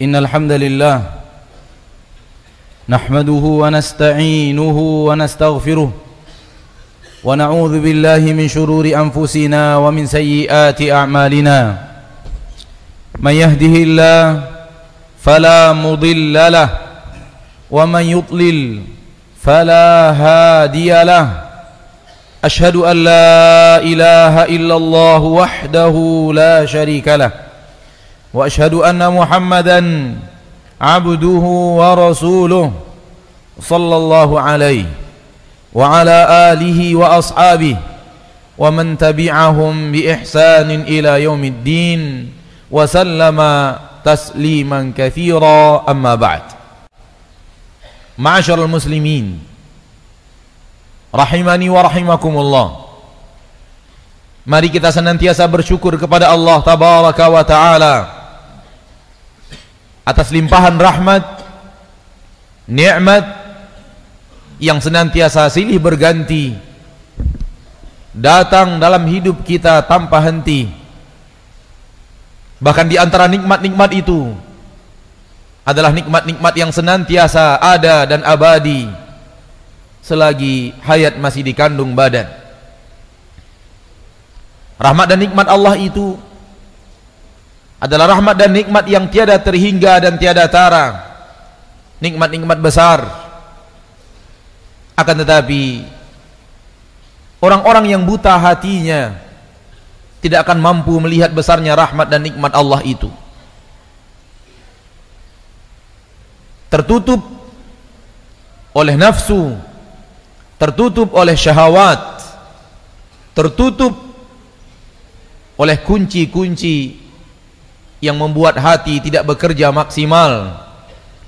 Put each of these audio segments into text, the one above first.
إن الحمد لله نحمده ونستعينه ونستغفره ونعوذ بالله من شرور أنفسنا ومن سيئات أعمالنا. من يهده الله فلا مضل له ومن يضلل فلا هادي له. أشهد أن لا إله إلا الله وحده لا شريك له. وأشهد أن محمدا عبده ورسوله صلى الله عليه وعلى آله وأصحابه ومن تبعهم بإحسان إلى يوم الدين وسلم تسليما كثيرا. أما بعد معشر المسلمين rahimani wa rahimakumullah Mari kita senantiasa bersyukur kepada Allah tabaraka wa taala. Atas limpahan rahmat nikmat yang senantiasa silih berganti datang dalam hidup kita tanpa henti. Bahkan di antara nikmat-nikmat itu adalah nikmat-nikmat yang senantiasa ada dan abadi selagi hayat masih dikandung badan. Rahmat dan nikmat Allah itu adalah rahmat dan nikmat yang tiada terhingga dan tiada tara. Nikmat-nikmat besar. Akan tetapi orang-orang yang buta hatinya tidak akan mampu melihat besarnya rahmat dan nikmat Allah itu. Tertutup oleh nafsu tertutup oleh syahwat tertutup oleh kunci-kunci yang membuat hati tidak bekerja maksimal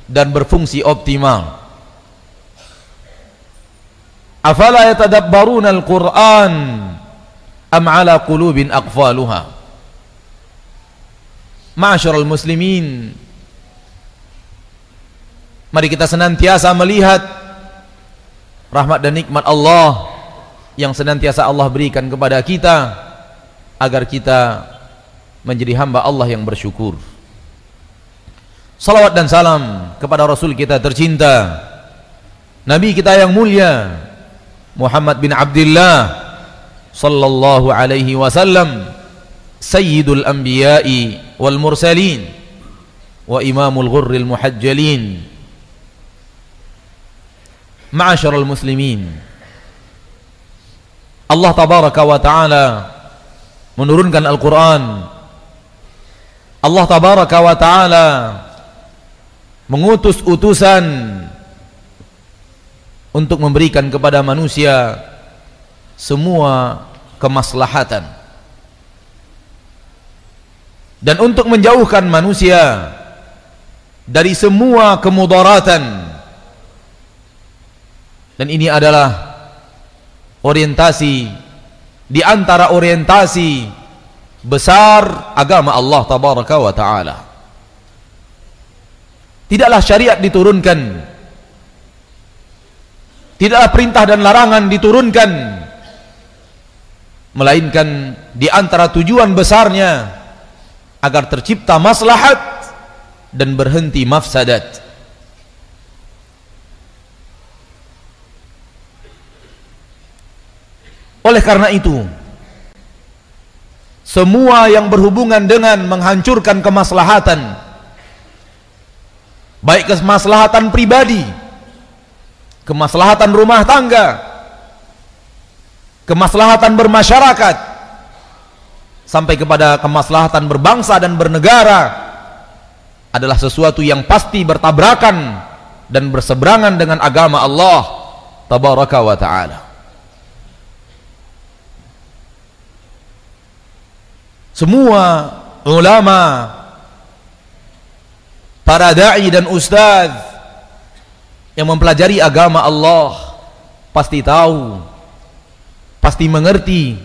dan berfungsi optimal. Afala yatadabbaruna al-Qur'an am ala qulubin aqfaluha? Ma'asyiral muslimin Mari kita senantiasa melihat rahmat dan nikmat Allah yang senantiasa Allah berikan kepada kita agar kita menjadi hamba Allah yang bersyukur. Salawat dan salam kepada Rasul kita tercinta Nabi kita yang mulia Muhammad bin Abdullah sallallahu alaihi wasallam sayyidul anbiya'i wal mursalin wa imamul ghurril muhajjalin. Ma'asyiral muslimin Allah tabaraka wa taala menurunkan Al-Qur'an Allah tabaraka wa taala mengutus utusan untuk memberikan kepada manusia semua kemaslahatan. Dan untuk menjauhkan manusia dari semua kemudaratan. Dan ini adalah orientasi di antara orientasi besar agama Allah tabaraka wa taala. Tidaklah syariat diturunkan. Tidaklah perintah dan larangan diturunkan. Melainkan di antara tujuan besarnya agar tercipta maslahat dan berhenti mafsadat. Oleh karena itu, semua yang berhubungan dengan menghancurkan kemaslahatan baik kemaslahatan pribadi, kemaslahatan rumah tangga, kemaslahatan bermasyarakat sampai kepada kemaslahatan berbangsa dan bernegara adalah sesuatu yang pasti bertabrakan dan berseberangan dengan agama Allah tabaraka wa taala. Semua ulama para dai dan ustaz yang mempelajari agama Allah pasti tahu pasti mengerti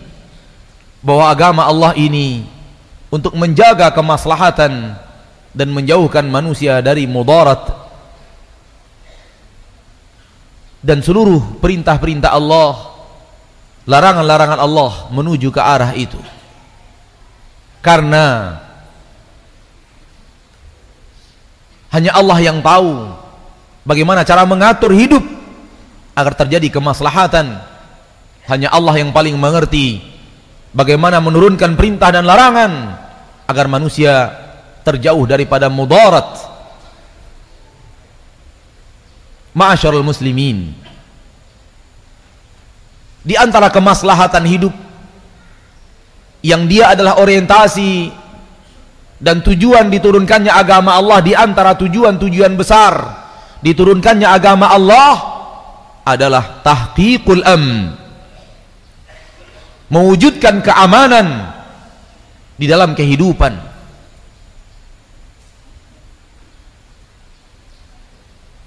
bahwa agama Allah ini untuk menjaga kemaslahatan dan menjauhkan manusia dari mudarat dan seluruh perintah-perintah Allah larangan-larangan Allah menuju ke arah itu karena hanya Allah yang tahu bagaimana cara mengatur hidup agar terjadi kemaslahatan. Hanya Allah yang paling mengerti bagaimana menurunkan perintah dan larangan agar manusia terjauh daripada mudarat. Ma'asyarul muslimin di antara kemaslahatan hidup yang dia adalah orientasi dan tujuan diturunkannya agama Allah di antara tujuan-tujuan besar diturunkannya agama Allah adalah tahqiqul am mewujudkan keamanan di dalam kehidupan.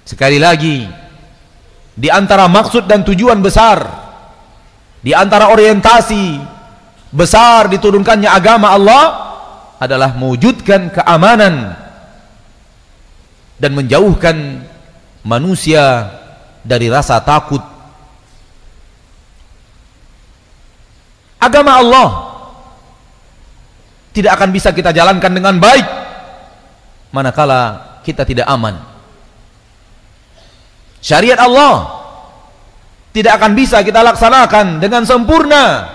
Sekali lagi di antara maksud dan tujuan besar di antara orientasi besar diturunkannya agama Allah adalah mewujudkan keamanan dan menjauhkan manusia dari rasa takut. Agama Allah tidak akan bisa kita jalankan dengan baik manakala kita tidak aman. Syariat Allah tidak akan bisa kita laksanakan dengan sempurna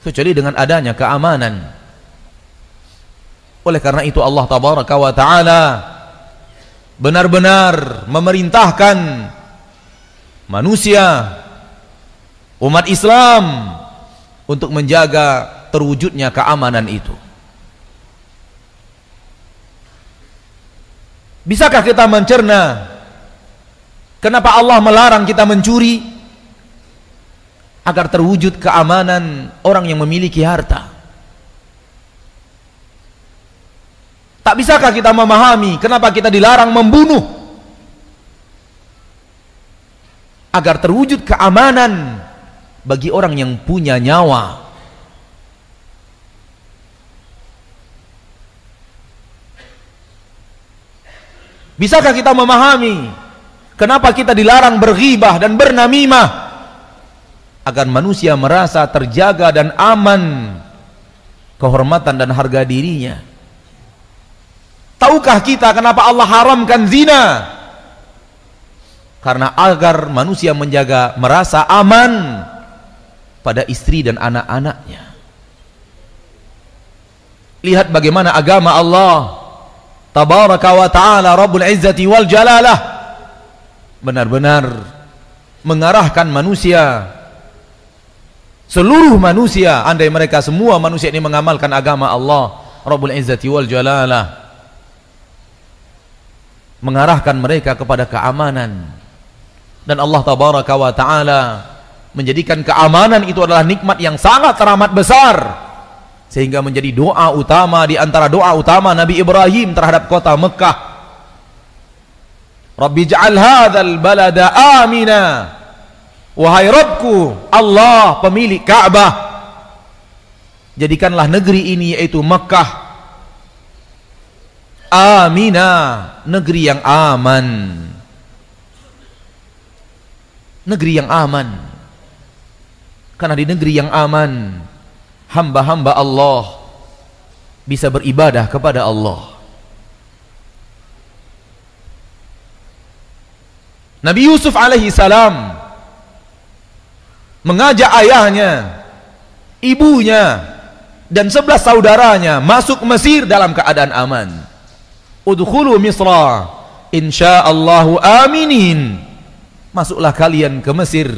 kecuali dengan adanya keamanan oleh karena itu Allah tabaraka wa taala benar-benar memerintahkan manusia umat Islam untuk menjaga terwujudnya keamanan itu. Bisakah kita mencerna kenapa Allah melarang kita mencuri agar terwujud keamanan orang yang memiliki harta? Tak bisakah kita memahami kenapa kita dilarang membunuh? Agar terwujud keamanan bagi orang yang punya nyawa. Bisakah kita memahami kenapa kita dilarang berghibah dan bernamimah? Agar manusia merasa terjaga dan aman kehormatan dan harga dirinya. Tahukah kita kenapa Allah haramkan zina? Karena agar manusia menjaga merasa aman pada istri dan anak-anaknya. Lihat bagaimana agama Allah Tabaraka wa ta'ala Rabbul Izzati wal Jalalah benar-benar mengarahkan manusia seluruh manusia andai mereka semua manusia ini mengamalkan agama Allah Rabbul Izzati wal Jalalah mengarahkan mereka kepada keamanan. Dan Allah tabaraka wa taala menjadikan keamanan itu adalah nikmat yang sangat teramat besar sehingga menjadi doa utama di antara doa utama Nabi Ibrahim terhadap kota Mekah. Rabbi hadzal balada amina wahai Rabbku Allah pemilik Ka'bah jadikanlah negeri ini yaitu Mekah Amina negeri yang aman. Negeri yang aman. Karena di negeri yang aman hamba-hamba Allah bisa beribadah kepada Allah. Nabi Yusuf alaihi salam mengajak ayahnya ibunya dan sebelas saudaranya masuk Mesir dalam keadaan aman. Udkhulu misra. Insyaallahu aminin. Masuklah kalian ke Mesir.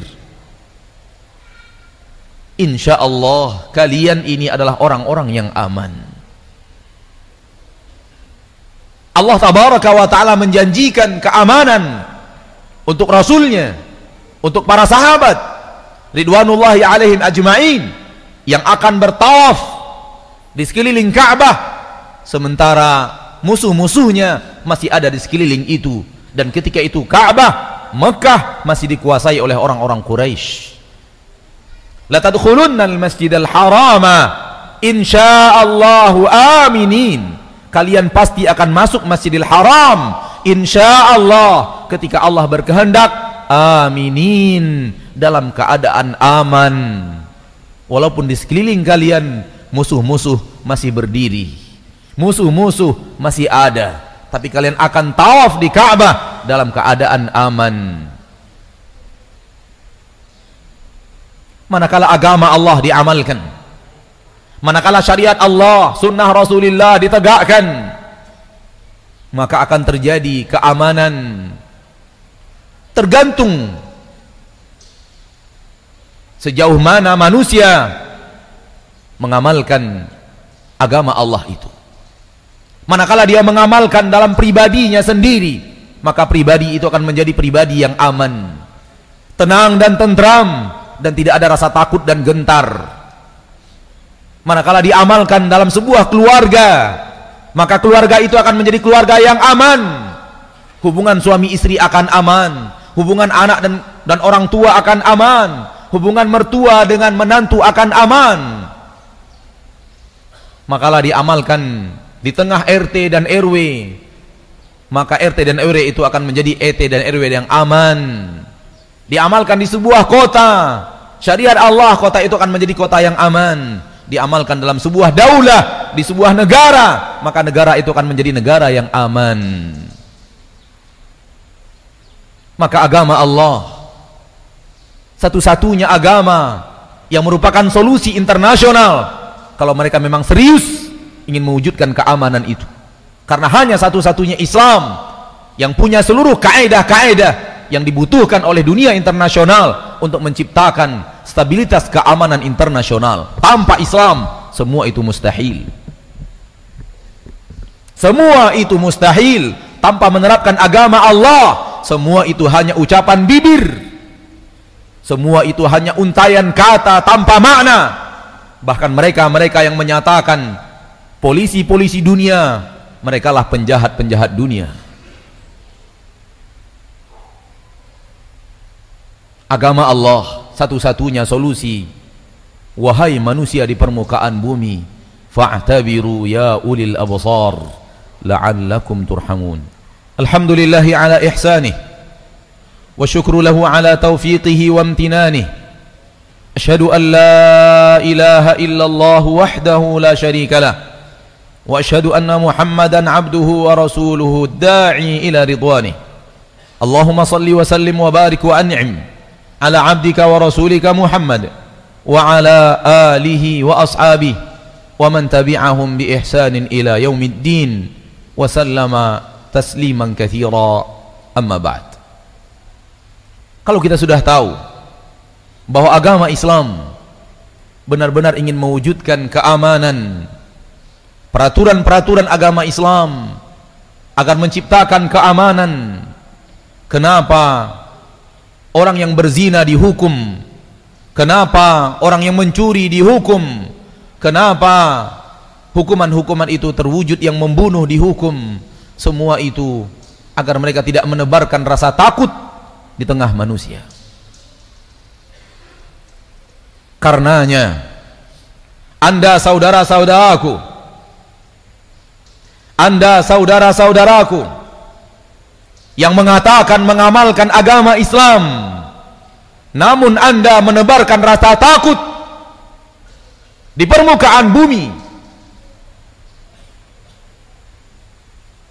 Insyaallah kalian ini adalah orang-orang yang aman. Allah tabaraka wa taala menjanjikan keamanan untuk rasulnya untuk para sahabat ridwanullahi alaihim ajmain. Yang akan bertawaf di sekeliling Ka'bah. Sementara musuh-musuhnya masih ada di sekeliling itu. Dan ketika itu Ka'bah Mekah masih dikuasai oleh orang-orang Quraisy. La tadkhulunnal masjidal harama. Insyaallahu aminin. Kalian pasti akan masuk Masjidil Haram. Insyaallah ketika Allah berkehendak aminin dalam keadaan aman. Walaupun di sekeliling kalian musuh-musuh masih berdiri. Musuh-musuh masih ada. Tapi kalian akan tawaf di Ka'bah dalam keadaan aman. Manakala agama Allah diamalkan. Manakala syariat Allah sunnah Rasulullah ditegakkan. Maka akan terjadi keamanan tergantung sejauh mana manusia mengamalkan agama Allah itu. Manakala dia mengamalkan dalam pribadinya sendiri maka pribadi itu akan menjadi pribadi yang aman tenang dan tentram dan tidak ada rasa takut dan gentar. Manakala diamalkan dalam sebuah keluarga maka keluarga itu akan menjadi keluarga yang aman. Hubungan suami istri akan aman hubungan anak dan dan orang tua akan aman. Hubungan mertua dengan menantu akan aman. Makalah diamalkan di tengah RT dan RW maka RT dan RW itu akan menjadi ET dan RW yang aman. Diamalkan di sebuah kota. Syariat Allah kota itu akan menjadi kota yang aman. Diamalkan dalam sebuah daulah di sebuah negara. Maka negara itu akan menjadi negara yang aman maka agama Allah. Satu-satunya agama yang merupakan solusi internasional. Kalau mereka memang serius ingin mewujudkan keamanan itu. Karena hanya satu-satunya Islam yang punya seluruh kaedah-kaedah yang dibutuhkan oleh dunia internasional untuk menciptakan stabilitas keamanan internasional. Tanpa Islam semua itu mustahil. Semua itu mustahil tanpa menerapkan agama Allah semua itu hanya ucapan bibir. Semua itu hanya untayan kata tanpa makna. Bahkan mereka-mereka yang menyatakan polisi-polisi dunia mereka lah penjahat-penjahat dunia. Agama Allah satu-satunya solusi. Wahai manusia di permukaan bumi fa'tabiru ya ulil absar la'allakum turhamun الحمد لله على إحسانه وشكر له على توفيقه وامتنانه. أشهد أن لا إله إلا الله وحده لا شريك له وأشهد أن محمدا عبده ورسوله الداعي إلى رضوانه. اللهم صل وسلم وبارك وأنعم على عبدك ورسولك محمد وعلى آله وأصحابه ومن تبعهم بإحسان إلى يوم الدين وسلم tasliman kathira. Amma ba'd. Kalau kita sudah tahu bahwa agama Islam benar-benar ingin mewujudkan keamanan peraturan-peraturan agama Islam agar menciptakan keamanan kenapa orang yang berzina dihukum? Kenapa orang yang mencuri dihukum? Kenapa hukuman-hukuman itu terwujud yang membunuh dihukum? Semua itu agar mereka tidak menebarkan rasa takut di tengah manusia. Karenanya anda saudara-saudaraku anda saudara-saudaraku yang mengatakan mengamalkan agama Islam namun anda menebarkan rasa takut di permukaan bumi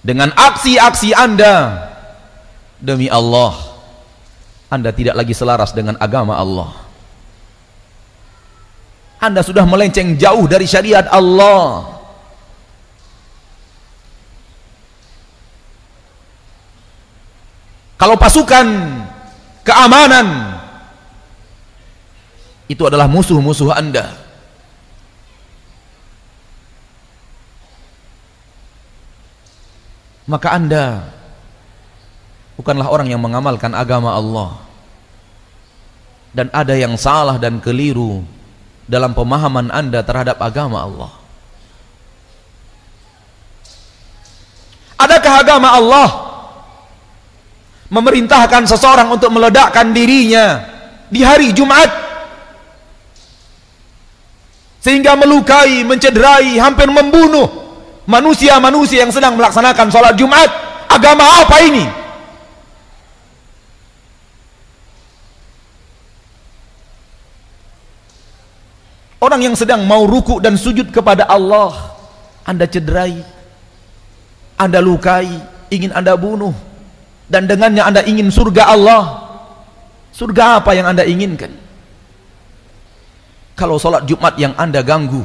dengan aksi-aksi anda. Demi Allah anda tidak lagi selaras dengan agama Allah. Anda sudah melenceng jauh dari syariat Allah. Kalau pasukan keamanan itu adalah musuh-musuh Anda. Maka Anda bukanlah orang yang mengamalkan agama Allah. Dan ada yang salah dan keliru dalam pemahaman Anda terhadap agama Allah. Adakah agama Allah memerintahkan seseorang untuk meledakkan dirinya di hari Jumat sehingga melukai, mencederai, hampir membunuh manusia-manusia yang sedang melaksanakan sholat Jumat agama apa ini? orang yang sedang mau ruku dan sujud kepada Allah anda cederai Anda lukai, ingin Anda bunuh dan dengannya Anda ingin surga Allah. Surga apa yang Anda inginkan? Kalau sholat Jumat yang Anda ganggu,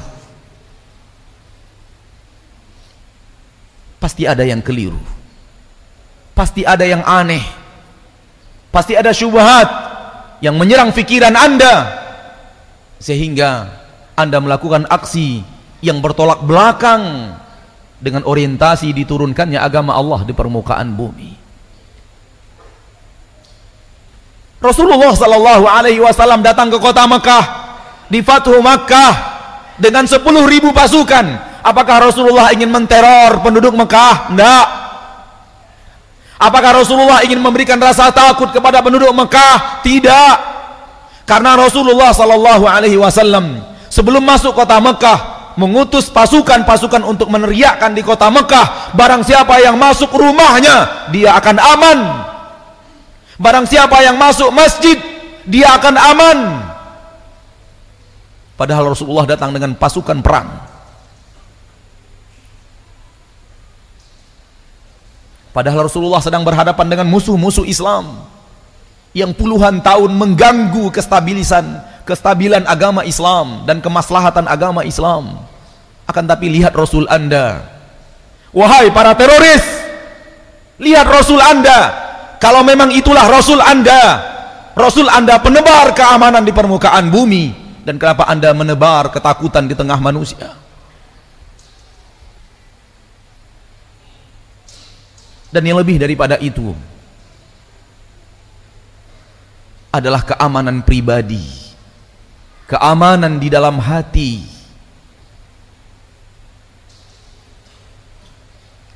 pasti ada yang keliru. Pasti ada yang aneh. Pasti ada syubhat yang menyerang fikiran Anda sehingga Anda melakukan aksi yang bertolak belakang dengan orientasi diturunkannya agama Allah di permukaan bumi. Rasulullah sallallahu alaihi wasallam datang ke kota Mekah di Fathu Makkah dengan 10.000 pasukan. Apakah Rasulullah ingin menteror penduduk Mekah? Tidak. Apakah Rasulullah ingin memberikan rasa takut kepada penduduk Mekah? Tidak. Karena Rasulullah sallallahu alaihi wasallam sebelum masuk kota Mekah mengutus pasukan-pasukan untuk meneriakkan di kota Mekah, barang siapa yang masuk rumahnya, dia akan aman. Barang siapa yang masuk masjid, dia akan aman. Padahal Rasulullah datang dengan pasukan perang. Padahal Rasulullah sedang berhadapan dengan musuh-musuh Islam yang puluhan tahun mengganggu kestabilisan, kestabilan agama Islam dan kemaslahatan agama Islam. Akan tapi lihat Rasul Anda. Wahai para teroris, lihat Rasul Anda. Kalau memang itulah Rasul Anda, Rasul Anda penebar keamanan di permukaan bumi dan kenapa Anda menebar ketakutan di tengah manusia? Dan yang lebih daripada itu adalah keamanan pribadi. Keamanan di dalam hati.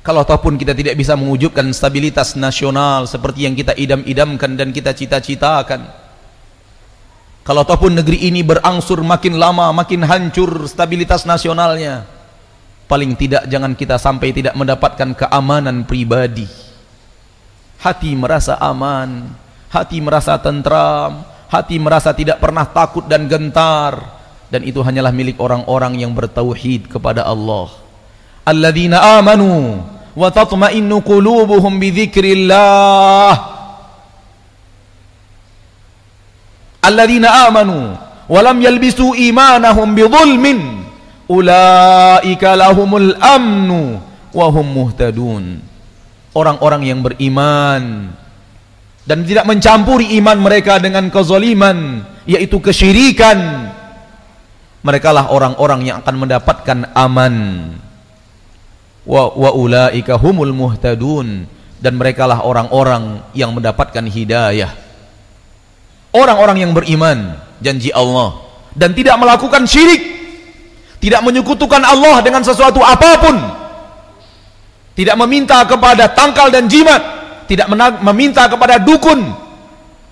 Kalau ataupun kita tidak bisa mewujudkan stabilitas nasional seperti yang kita idam-idamkan dan kita cita-citakan. Kalau ataupun negeri ini berangsur makin lama makin hancur stabilitas nasionalnya paling tidak jangan kita sampai tidak mendapatkan keamanan pribadi. Hati merasa aman hati merasa tentram hati merasa tidak pernah takut dan gentar. Dan itu hanyalah milik orang-orang yang bertauhid kepada Allah. Alladzina amanu wa tatma'innu qulubuhum bi dzikrillah. Alladzina amanu wa lam yalbisu imanahum bi dhulmin ulaika lahumul amnu wa hum muhtadun. Orang-orang yang beriman dan tidak mencampuri iman mereka dengan kezaliman yaitu kesyirikan mereka lah orang-orang yang akan mendapatkan aman. Wa, wa ulaika humul muhtadun dan mereka lah orang-orang yang mendapatkan hidayah. Orang-orang yang beriman janji Allah dan tidak melakukan syirik tidak menyekutukan Allah dengan sesuatu apa pun. Tidak meminta kepada tangkal dan jimat. Tidak meminta kepada dukun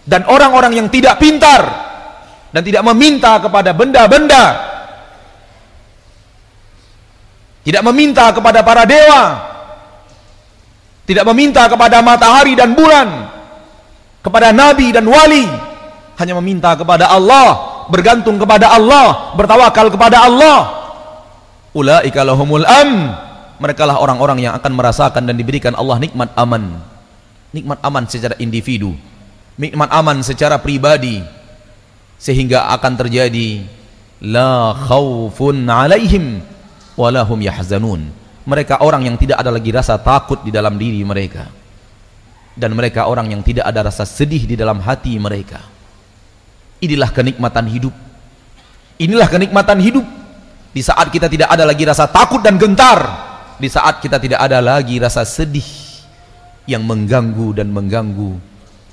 dan orang-orang yang tidak pintar dan tidak meminta kepada benda-benda. Tidak meminta kepada para dewa. Tidak meminta kepada matahari dan bulan kepada nabi dan wali. Hanya meminta kepada Allah bergantung kepada Allah bertawakal kepada Allah ulaika lahumul am. Mereka lah orang-orang yang akan merasakan dan diberikan Allah nikmat aman. Nikmat aman secara individu. Nikmat aman secara pribadi. Sehingga akan terjadi la khaufun alaihim walahum yahzanun. Mereka orang yang tidak ada lagi rasa takut di dalam diri mereka. Dan mereka orang yang tidak ada rasa sedih di dalam hati mereka. Inilah kenikmatan hidup. Inilah kenikmatan hidup di saat kita tidak ada lagi rasa takut dan gentar di saat kita tidak ada lagi rasa sedih yang mengganggu dan mengganggu.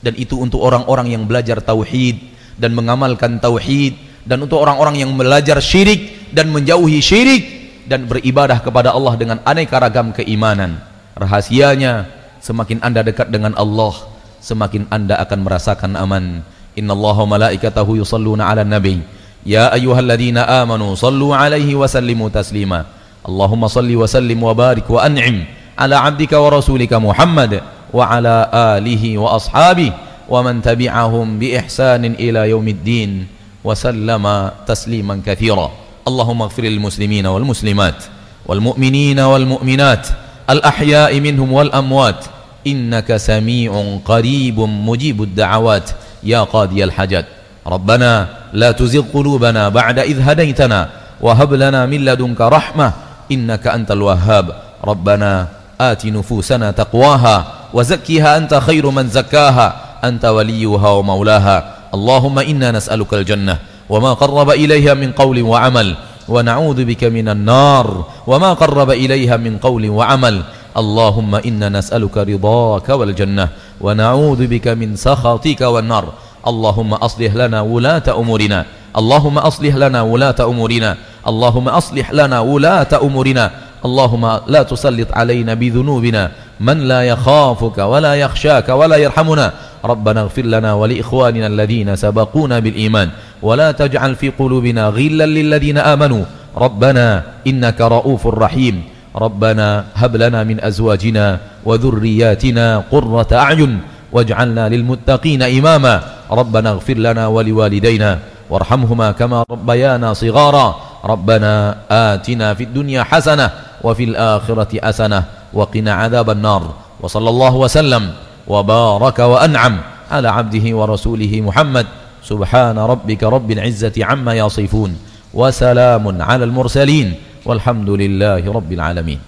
Dan itu untuk orang-orang yang belajar tauhid dan mengamalkan tauhid dan untuk orang-orang yang belajar syirik dan menjauhi syirik dan beribadah kepada Allah dengan aneka ragam keimanan. Rahasianya semakin anda dekat dengan Allah semakin anda akan merasakan aman. Innallaha malaikatahu yusalluna ala nabi يا أيها الذين آمنوا صلوا عليه وسلموا تسليما. اللهم صل وسلم وبارك وأنعم على عبدك ورسولك محمد وعلى آله وأصحابه ومن تبعهم بإحسان إلى يوم الدين. وسلم تسليما كثيرا. اللهم اغفر للمسلمين والمسلمات والمؤمنين والمؤمنات الأحياء منهم والأموات. إنك سميع قريب مجيب الدعوات. يا قاضي الحاجات. ربنا لا تزغ قلوبنا بعد إذ هديتنا وهب لنا من لدنك رحمة إنك أنت الوهاب. ربنا آت نفوسنا تقواها وزكها أنت خير من زكاها. أنت وليها ومولاها. اللهم إنا نسألك الجنة وما قرب إليها من قول وعمل ونعوذ بك من النار وما قرب إليها من قول وعمل. اللهم إنا نسألك رضاك والجنة ونعوذ بك من سخطك والنار. اللهم أصلح لنا ولاة أمورنا. اللهم أصلح لنا ولاة أمورنا. اللهم أصلح لنا ولاة أمورنا. اللهم لا تسلط علينا بذنوبنا. من لا يخافك ولا يخشاك ولا يرحمنا. ربنا اغفر لنا ولإخواننا الذين سبقونا بالإيمان. ولا تجعل في قلوبنا غلا للذين آمنوا. ربنا إنك رؤوف رحيم. ربنا هب لنا من أزواجنا وذرياتنا قرة أعين. واجعلنا للمتقين إماما. ربنا اغفر لنا ولوالدينا وارحمهما كما ربيانا صغارا. ربنا آتنا في الدنيا حسنة وفي الآخرة حسنة وقنا عذاب النار. وصلى الله وسلم وبارك وأنعم على عبده ورسوله محمد. سبحان ربك رب العزة عما يصفون وسلام على المرسلين والحمد لله رب العالمين.